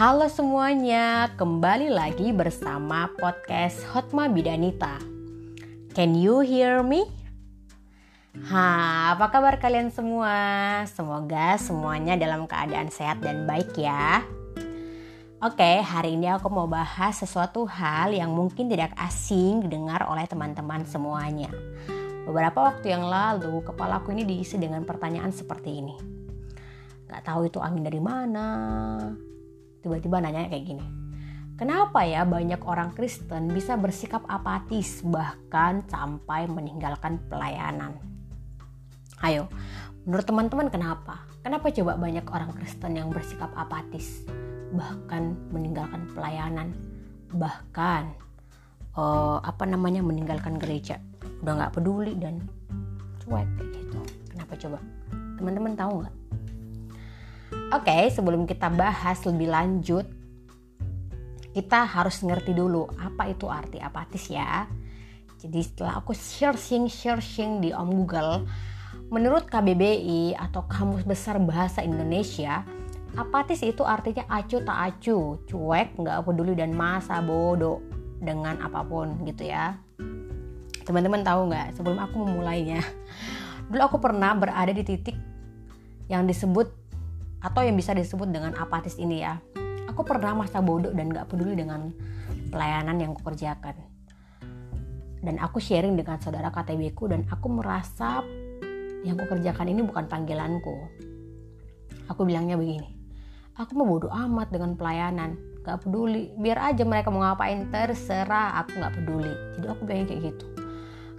Halo semuanya, kembali lagi bersama podcast Hotma Bidanita. Can you hear me? Ha, apa kabar kalian semua? Semoga semuanya dalam keadaan sehat dan baik ya. Oke, hari ini aku mau bahas sesuatu hal yang mungkin tidak asing didengar oleh teman-teman semuanya. Beberapa waktu yang lalu, kepalaku ini diisi dengan pertanyaan seperti ini nggak tahu itu angin dari mana tiba-tiba nanya kayak gini kenapa ya banyak orang Kristen bisa bersikap apatis bahkan sampai meninggalkan pelayanan? Ayo menurut teman-teman kenapa? Kenapa coba banyak orang Kristen yang bersikap apatis bahkan meninggalkan pelayanan? Bahkan uh, apa namanya meninggalkan gereja? Udah nggak peduli dan cuek gitu. Kenapa coba? Teman-teman tahu nggak Oke, sebelum kita bahas lebih lanjut, kita harus ngerti dulu apa itu arti apatis ya. Jadi setelah aku searching-searching di Om Google, menurut KBBI atau Kamus Besar Bahasa Indonesia, apatis itu artinya acu tak acu, cuek, nggak peduli dan masa bodoh dengan apa pun gitu ya. Teman-teman tahu nggak sebelum aku memulainya, dulu aku pernah berada di titik yang disebut atau yang bisa disebut dengan apatis ini ya. Aku pernah masa bodoh dan gak peduli dengan pelayanan yang kukerjakan. Dan aku sharing dengan saudara KTB ku dan aku merasa yang kukerjakan ini bukan panggilanku. Aku bilangnya begini, aku mau bodoh amat dengan pelayanan, gak peduli. Biar aja mereka mau ngapain terserah, aku gak peduli. Jadi aku bilang kayak gitu.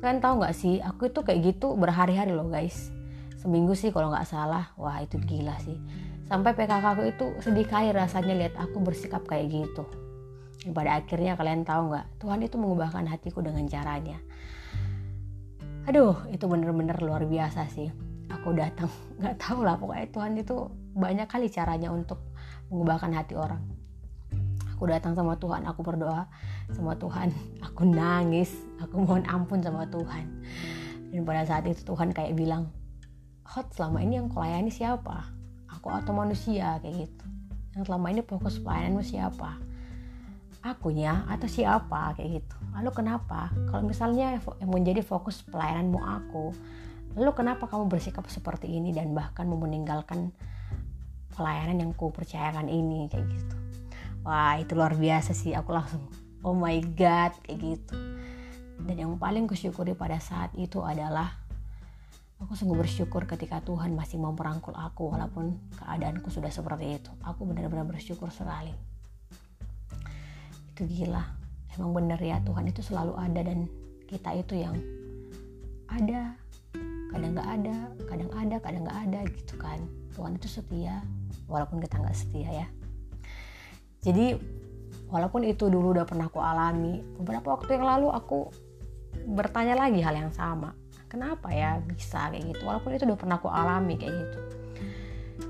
Kalian tahu gak sih, aku itu kayak gitu berhari-hari loh guys. Seminggu sih kalau nggak salah, wah itu gila sih sampai PKK aku itu sedih kali rasanya lihat aku bersikap kayak gitu. Dan pada akhirnya kalian tahu nggak? Tuhan itu mengubahkan hatiku dengan caranya. Aduh itu bener-bener luar biasa sih. Aku datang nggak tahu lah pokoknya Tuhan itu banyak kali caranya untuk mengubahkan hati orang. Aku datang sama Tuhan aku berdoa sama Tuhan. Aku nangis aku mohon ampun sama Tuhan. Dan pada saat itu Tuhan kayak bilang hot selama ini yang kulayani siapa aku atau manusia kayak gitu. Yang selama ini fokus pelayananmu siapa? Akunya atau siapa kayak gitu. Lalu kenapa? Kalau misalnya yang menjadi fokus pelayananmu aku lalu kenapa kamu bersikap seperti ini dan bahkan mau meninggalkan pelayanan yang ku percayakan ini kayak gitu? Wah itu luar biasa sih. Aku langsung oh my god kayak gitu. Dan yang paling kusyukuri pada saat itu adalah Aku sungguh bersyukur ketika Tuhan masih mau merangkul aku walaupun keadaanku sudah seperti itu. Aku benar-benar bersyukur sekali. Itu gila. Emang bener ya Tuhan itu selalu ada dan kita itu yang ada, kadang gak ada, kadang ada, kadang gak ada gitu kan. Tuhan itu setia walaupun kita gak setia ya. Jadi walaupun itu dulu udah pernah aku alami, beberapa waktu yang lalu aku bertanya lagi hal yang sama kenapa ya bisa kayak gitu? Walaupun itu udah pernah aku alami kayak gitu.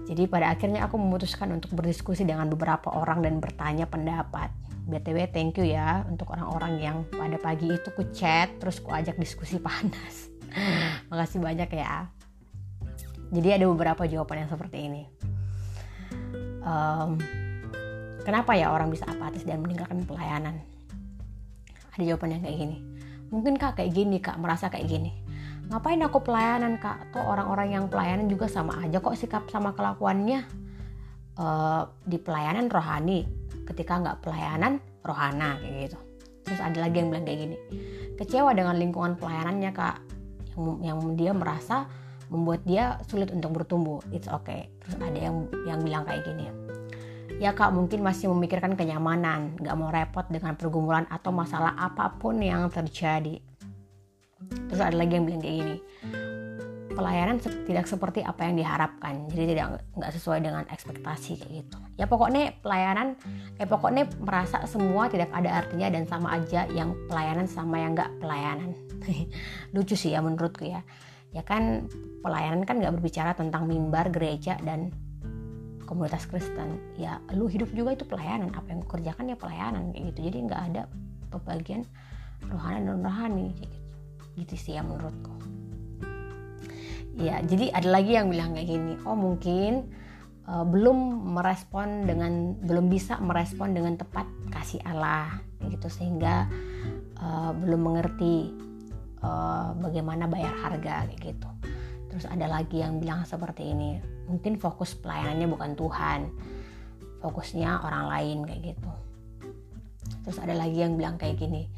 Jadi pada akhirnya aku memutuskan untuk berdiskusi dengan beberapa orang dan bertanya pendapat. Btw thank you ya untuk orang-orang yang pada pagi itu ku chat terus ku ajak diskusi panas. Makasih banyak ya. Jadi ada beberapa jawaban yang seperti ini. Um, kenapa ya orang bisa apatis dan meninggalkan pelayanan? Ada jawaban yang kayak gini. Mungkin kak kayak gini kak merasa kayak gini ngapain aku pelayanan kak? Atau orang-orang yang pelayanan juga sama aja kok sikap sama kelakuannya. Uh, di pelayanan rohani ketika nggak pelayanan rohana kayak gitu. Terus ada lagi yang bilang kayak gini kecewa dengan lingkungan pelayanannya kak. Yang yang dia merasa membuat dia sulit untuk bertumbuh. It's okay. Terus ada yang yang bilang kayak gini ya kak mungkin masih memikirkan kenyamanan. Nggak mau repot dengan pergumulan atau masalah apa pun yang terjadi terus ada lagi yang bilang kayak gini pelayanan tidak seperti apa yang diharapkan. Jadi tidak nggak sesuai dengan ekspektasi kayak gitu. Ya pokoknya pelayanan eh pokoknya merasa semua tidak ada artinya dan sama aja yang pelayanan sama yang nggak pelayanan. Lucu sih ya menurutku ya. Ya kan pelayanan kan nggak berbicara tentang mimbar gereja dan komunitas Kristen. Ya lu hidup juga itu pelayanan. Apa yang kerjakan ya pelayanan kayak gitu. Jadi nggak ada pembagian rohani dan rohani kayak gitu gitu sih ya menurutku. Ya jadi ada lagi yang bilang kayak gini oh mungkin uh, belum merespon dengan belum bisa merespon dengan tepat kasih Allah gitu sehingga uh, belum mengerti uh, bagaimana bayar harga gitu. Terus ada lagi yang bilang seperti ini mungkin fokus pelayanannya bukan Tuhan fokusnya orang lain kayak gitu. Terus ada lagi yang bilang kayak gini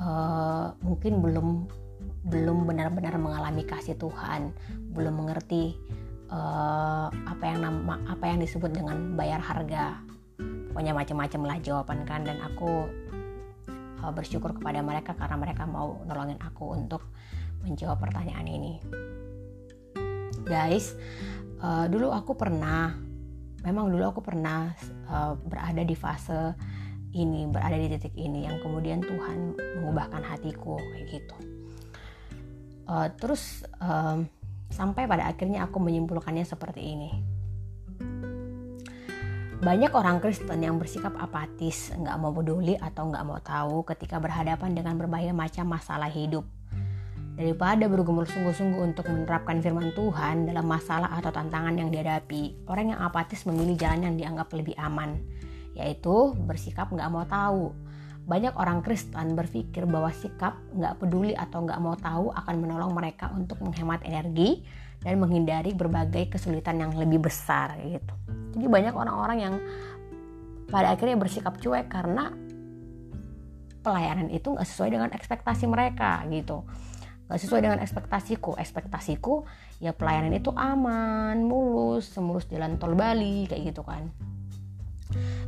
uh, mungkin belum belum benar-benar mengalami kasih Tuhan. Belum mengerti uh, apa yang nama apa yang disebut dengan bayar harga. Pokoknya macam-macam lah jawaban kan. Dan aku uh, bersyukur kepada mereka karena mereka mau nolongin aku untuk menjawab pertanyaan ini. Guys uh, dulu aku pernah memang dulu aku pernah uh, berada di fase ini berada di titik ini yang kemudian Tuhan mengubahkan hatiku kayak gitu. Uh, terus um, sampai pada akhirnya aku menyimpulkannya seperti ini. Banyak orang Kristen yang bersikap apatis, nggak mau peduli atau nggak mau tahu ketika berhadapan dengan berbagai macam masalah hidup. Daripada bergumul sungguh-sungguh untuk menerapkan firman Tuhan dalam masalah atau tantangan yang dihadapi, orang yang apatis memilih jalan yang dianggap lebih aman, yaitu bersikap nggak mau tahu. Banyak orang Kristen berpikir bahwa sikap nggak peduli atau nggak mau tahu akan menolong mereka untuk menghemat energi dan menghindari berbagai kesulitan yang lebih besar gitu. Jadi banyak orang-orang yang pada akhirnya bersikap cuek karena pelayanan itu nggak sesuai dengan ekspektasi mereka gitu gak sesuai dengan ekspektasiku ekspektasiku ya pelayanan itu aman mulus semulus jalan tol Bali kayak gitu kan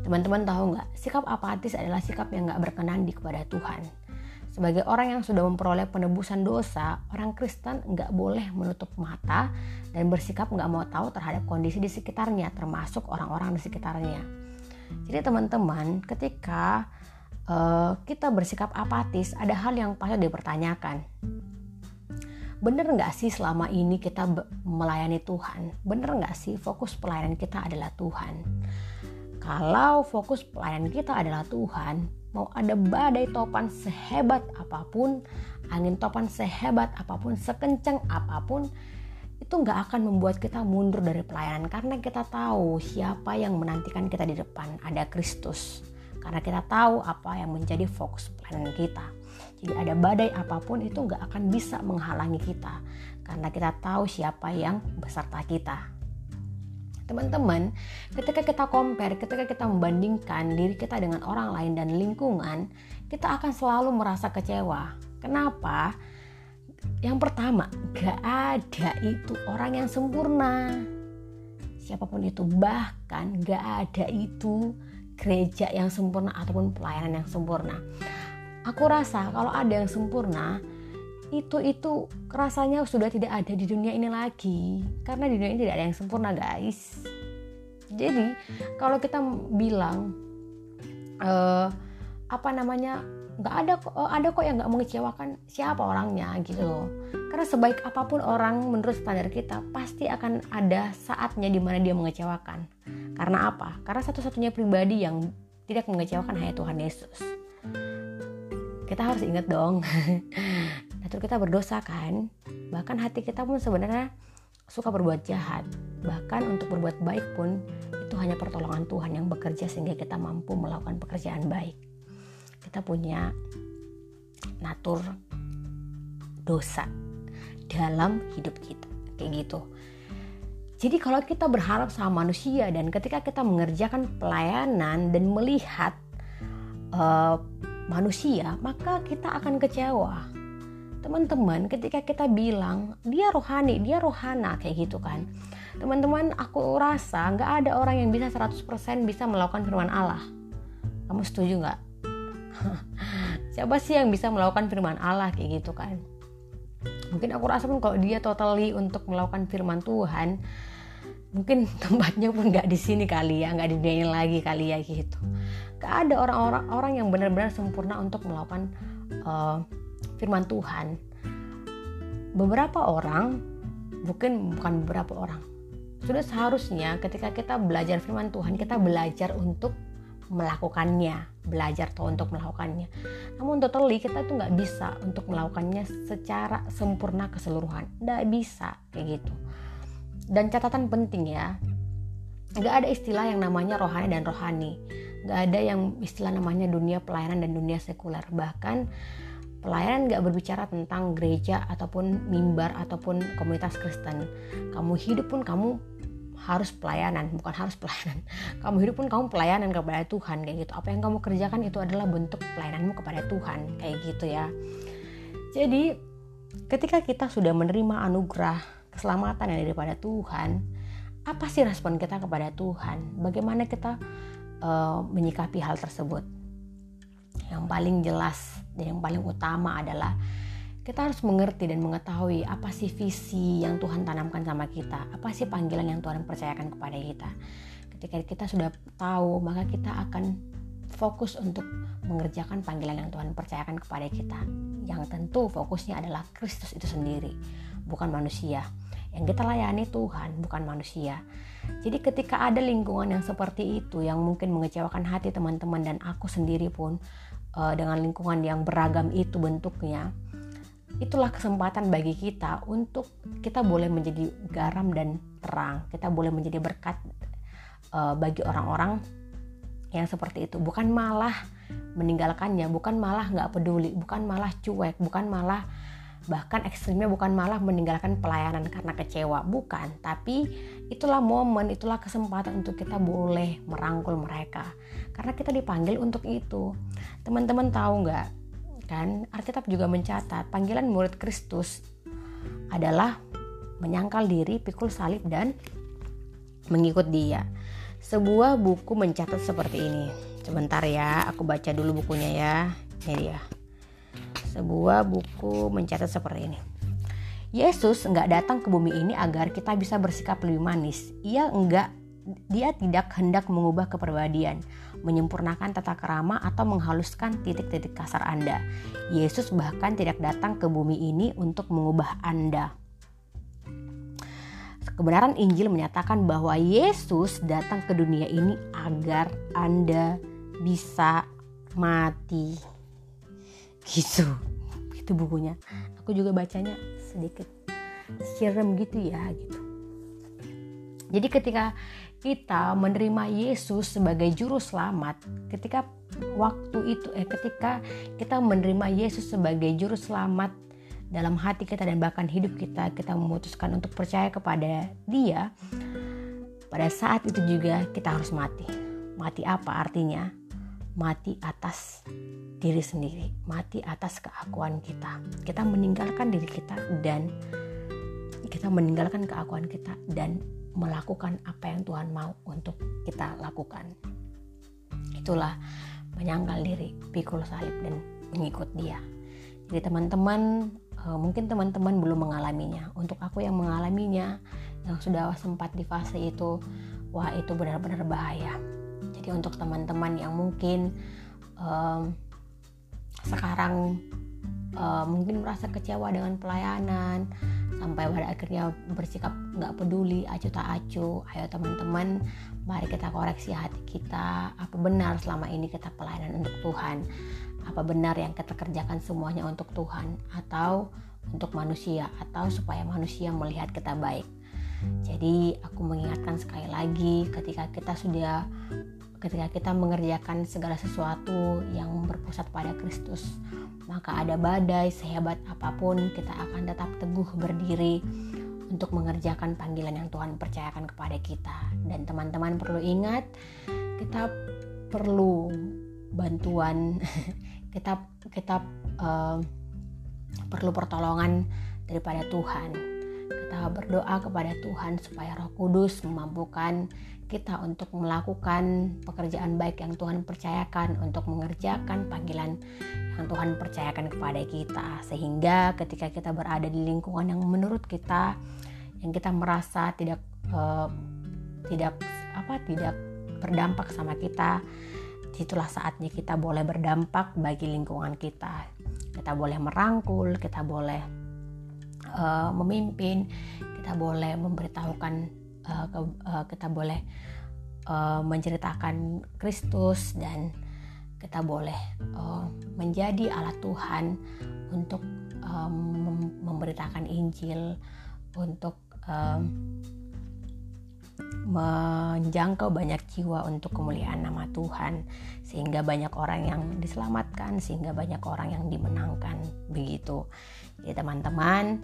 teman-teman tahu nggak sikap apatis adalah sikap yang nggak berkenan di kepada Tuhan sebagai orang yang sudah memperoleh penebusan dosa, orang Kristen nggak boleh menutup mata dan bersikap nggak mau tahu terhadap kondisi di sekitarnya, termasuk orang-orang di sekitarnya. Jadi teman-teman, ketika uh, kita bersikap apatis, ada hal yang patut dipertanyakan bener nggak sih selama ini kita melayani Tuhan? Bener nggak sih fokus pelayanan kita adalah Tuhan? Kalau fokus pelayanan kita adalah Tuhan, mau ada badai topan sehebat apa pun, angin topan sehebat apa pun, sekencang apa pun, itu nggak akan membuat kita mundur dari pelayanan. Karena kita tahu siapa yang menantikan kita di depan ada Kristus. Karena kita tahu apa yang menjadi fokus pelayanan kita. Jadi ada badai apa pun itu nggak akan bisa menghalangi kita. Karena kita tahu siapa yang beserta kita. Teman-teman, ketika kita compare, ketika kita membandingkan diri kita dengan orang lain dan lingkungan, kita akan selalu merasa kecewa. Kenapa? Yang pertama, gak ada itu orang yang sempurna. Siapa pun itu, bahkan gak ada itu gereja yang sempurna ataupun pelayanan yang sempurna aku rasa kalau ada yang sempurna itu itu rasanya sudah tidak ada di dunia ini lagi. Karena di dunia ini tidak ada yang sempurna guys. Jadi kalau kita bilang uh, apa namanya nggak ada kok oh, ada kok yang nggak mengecewakan siapa orangnya gitu loh. Karena sebaik apa pun orang menurut standar kita pasti akan ada saatnya di mana dia mengecewakan. Karena apa? Karena satu-satunya pribadi yang tidak mengecewakan hanya Tuhan Yesus. Kita harus ingat dong natur kita berdosa kan? Bahkan hati kita pun sebenarnya suka berbuat jahat. Bahkan untuk berbuat baik pun itu hanya pertolongan Tuhan yang bekerja sehingga kita mampu melakukan pekerjaan baik. Kita punya natur dosa dalam hidup kita kayak gitu. Jadi kalau kita berharap sama manusia dan ketika kita mengerjakan pelayanan dan melihat uh, manusia, maka kita akan kecewa. Teman-teman, ketika kita bilang dia rohani, dia rohana kayak gitu kan. Teman-teman, aku rasa nggak ada orang yang bisa 100% bisa melakukan firman Allah. Kamu setuju nggak? Siapa sih yang bisa melakukan firman Allah kayak gitu kan? Mungkin aku rasa pun kalau dia totally untuk melakukan firman Tuhan, mungkin tempatnya pun nggak di sini kali ya, nggak di dunia lagi kali ya gitu. Gak ada orang-orang orang yang benar-benar sempurna untuk melakukan uh, firman Tuhan. Beberapa orang, mungkin bukan beberapa orang, sudah seharusnya ketika kita belajar firman Tuhan, kita belajar untuk melakukannya, belajar tuh untuk melakukannya. Namun totally kita tuh nggak bisa untuk melakukannya secara sempurna keseluruhan, nggak bisa kayak gitu. Dan catatan penting ya, Gak ada istilah yang namanya rohani dan rohani. Gak ada yang istilah namanya dunia pelayanan dan dunia sekuler. Bahkan pelayanan gak berbicara tentang gereja ataupun mimbar ataupun komunitas Kristen. Kamu hidup pun kamu harus pelayanan, bukan harus pelayanan. Kamu hidup pun kamu pelayanan kepada Tuhan kayak gitu. Apa yang kamu kerjakan itu adalah bentuk pelayananmu kepada Tuhan kayak gitu ya. Jadi ketika kita sudah menerima anugerah keselamatan yang daripada Tuhan, apa sih respon kita kepada Tuhan? Bagaimana kita uh, menyikapi hal tersebut? Yang paling jelas dan yang paling utama adalah kita harus mengerti dan mengetahui apa sih visi yang Tuhan tanamkan sama kita, apa sih panggilan yang Tuhan percayakan kepada kita. Ketika kita sudah tahu, maka kita akan fokus untuk mengerjakan panggilan yang Tuhan percayakan kepada kita. Yang tentu fokusnya adalah Kristus itu sendiri, bukan manusia. Yang kita layani Tuhan, bukan manusia. Jadi ketika ada lingkungan yang seperti itu yang mungkin mengecewakan hati teman-teman dan aku sendiri pun uh, dengan lingkungan yang beragam itu bentuknya, itulah kesempatan bagi kita untuk kita boleh menjadi garam dan terang. Kita boleh menjadi berkat uh, bagi orang-orang yang seperti itu. Bukan malah meninggalkannya bukan malah nggak peduli bukan malah cuek bukan malah bahkan ekstrimnya bukan malah meninggalkan pelayanan karena kecewa. Bukan tapi itulah momen itulah kesempatan untuk kita boleh merangkul mereka karena kita dipanggil untuk itu teman-teman tahu nggak kan Alkitab juga mencatat panggilan murid Kristus adalah menyangkal diri, pikul salib dan mengikut dia. Sebuah buku mencatat seperti ini. Sebentar ya, aku baca dulu bukunya ya. Ini dia. Sebuah buku mencatat seperti ini. Yesus nggak datang ke bumi ini agar kita bisa bersikap lebih manis. Ia enggak dia tidak hendak mengubah kepribadian, menyempurnakan tata kerama atau menghaluskan titik-titik kasar Anda. Yesus bahkan tidak datang ke bumi ini untuk mengubah Anda. Kebenaran Injil menyatakan bahwa Yesus datang ke dunia ini agar Anda bisa mati. Gitu. Itu bukunya. Aku juga bacanya sedikit serem gitu ya gitu. Jadi ketika kita menerima Yesus sebagai juru selamat ketika waktu itu eh ketika kita menerima Yesus sebagai juru selamat dalam hati kita dan bahkan hidup kita kita memutuskan untuk percaya kepada dia pada saat itu juga kita harus mati. Mati apa artinya? Mati atas diri sendiri mati atas keakuan kita. Kita meninggalkan diri kita dan kita meninggalkan keakuan kita dan melakukan apa yang Tuhan mau untuk kita lakukan. Itulah menyangkal diri, pikul salib dan mengikut dia. Jadi teman-teman, eh, mungkin teman-teman belum mengalaminya. Untuk aku yang mengalaminya, yang sudah sempat di fase itu, wah itu benar-benar bahaya. Jadi untuk teman-teman yang mungkin um, sekarang uh, mungkin merasa kecewa dengan pelayanan, sampai pada akhirnya bersikap nggak peduli acu tak acu ayo teman-teman mari kita koreksi hati kita. Apa benar selama ini kita pelayanan untuk Tuhan? Apa benar yang kita kerjakan semuanya untuk Tuhan? Atau untuk manusia? Atau supaya manusia melihat kita baik? Jadi aku mengingatkan sekali lagi ketika kita sudah ketika kita mengerjakan segala sesuatu yang berpusat pada Kristus maka ada badai sehebat apa pun kita akan tetap teguh berdiri untuk mengerjakan panggilan yang Tuhan percayakan kepada kita. Dan teman-teman perlu ingat kita perlu bantuan kita kita uh, perlu pertolongan daripada Tuhan kita berdoa kepada Tuhan supaya Roh Kudus memampukan kita untuk melakukan pekerjaan baik yang Tuhan percayakan untuk mengerjakan panggilan yang Tuhan percayakan kepada kita. Sehingga ketika kita berada di lingkungan yang menurut kita yang kita merasa tidak uh, tidak apa tidak berdampak sama kita itulah saatnya kita boleh berdampak bagi lingkungan kita. Kita boleh merangkul kita boleh uh, memimpin kita boleh memberitahukan uh, ke, uh, kita boleh uh, menceritakan Kristus dan kita boleh uh, menjadi alat Tuhan untuk um, memberitakan Injil, untuk um, menjangkau banyak jiwa untuk kemuliaan nama Tuhan sehingga banyak orang yang diselamatkan sehingga banyak orang yang dimenangkan begitu. Jadi teman-teman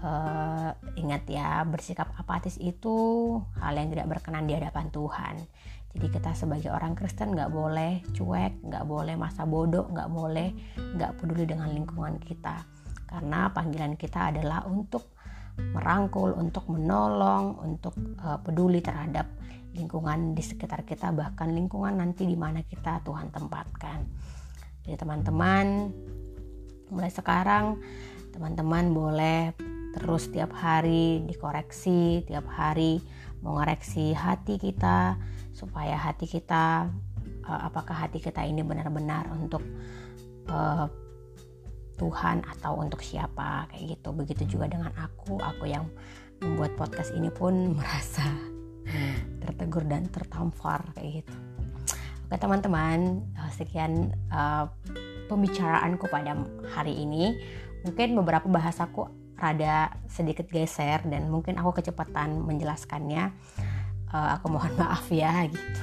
uh, ingat ya bersikap apatis itu hal yang tidak berkenan di hadapan Tuhan jadi kita sebagai orang Kristen nggak boleh cuek nggak boleh masa bodoh nggak boleh nggak peduli dengan lingkungan kita karena panggilan kita adalah untuk merangkul, untuk menolong, untuk uh, peduli terhadap lingkungan di sekitar kita bahkan lingkungan nanti di mana kita Tuhan tempatkan. Jadi teman-teman mulai sekarang teman-teman boleh terus tiap hari dikoreksi, tiap hari mengoreksi hati kita supaya hati kita uh, apakah hati kita ini benar-benar untuk uh, Tuhan atau untuk siapa kayak gitu. Begitu juga dengan aku, aku yang membuat podcast ini pun merasa tertegur dan tertampar kayak gitu. Oke teman-teman, eh, sekian uh, pembicaraanku pada hari ini. Mungkin beberapa bahasaku rada sedikit geser dan mungkin aku kecepatan menjelaskannya. Uh, aku mohon maaf ya gitu.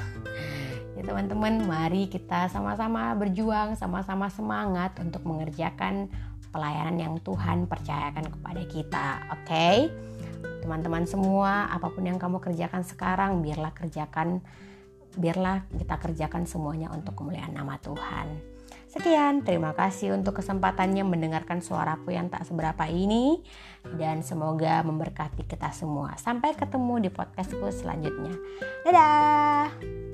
Ya teman-teman, mari kita sama-sama berjuang, sama-sama semangat untuk mengerjakan pelayanan yang Tuhan percayakan kepada kita. Oke? Okay? Teman-teman semua, apa pun yang kamu kerjakan sekarang, biarlah kerjakan biarlah kita kerjakan semuanya untuk kemuliaan nama Tuhan. Sekian, terima kasih untuk kesempatannya mendengarkan suaraku yang tak seberapa ini dan semoga memberkati kita semua. Sampai ketemu di podcastku selanjutnya. Dadah.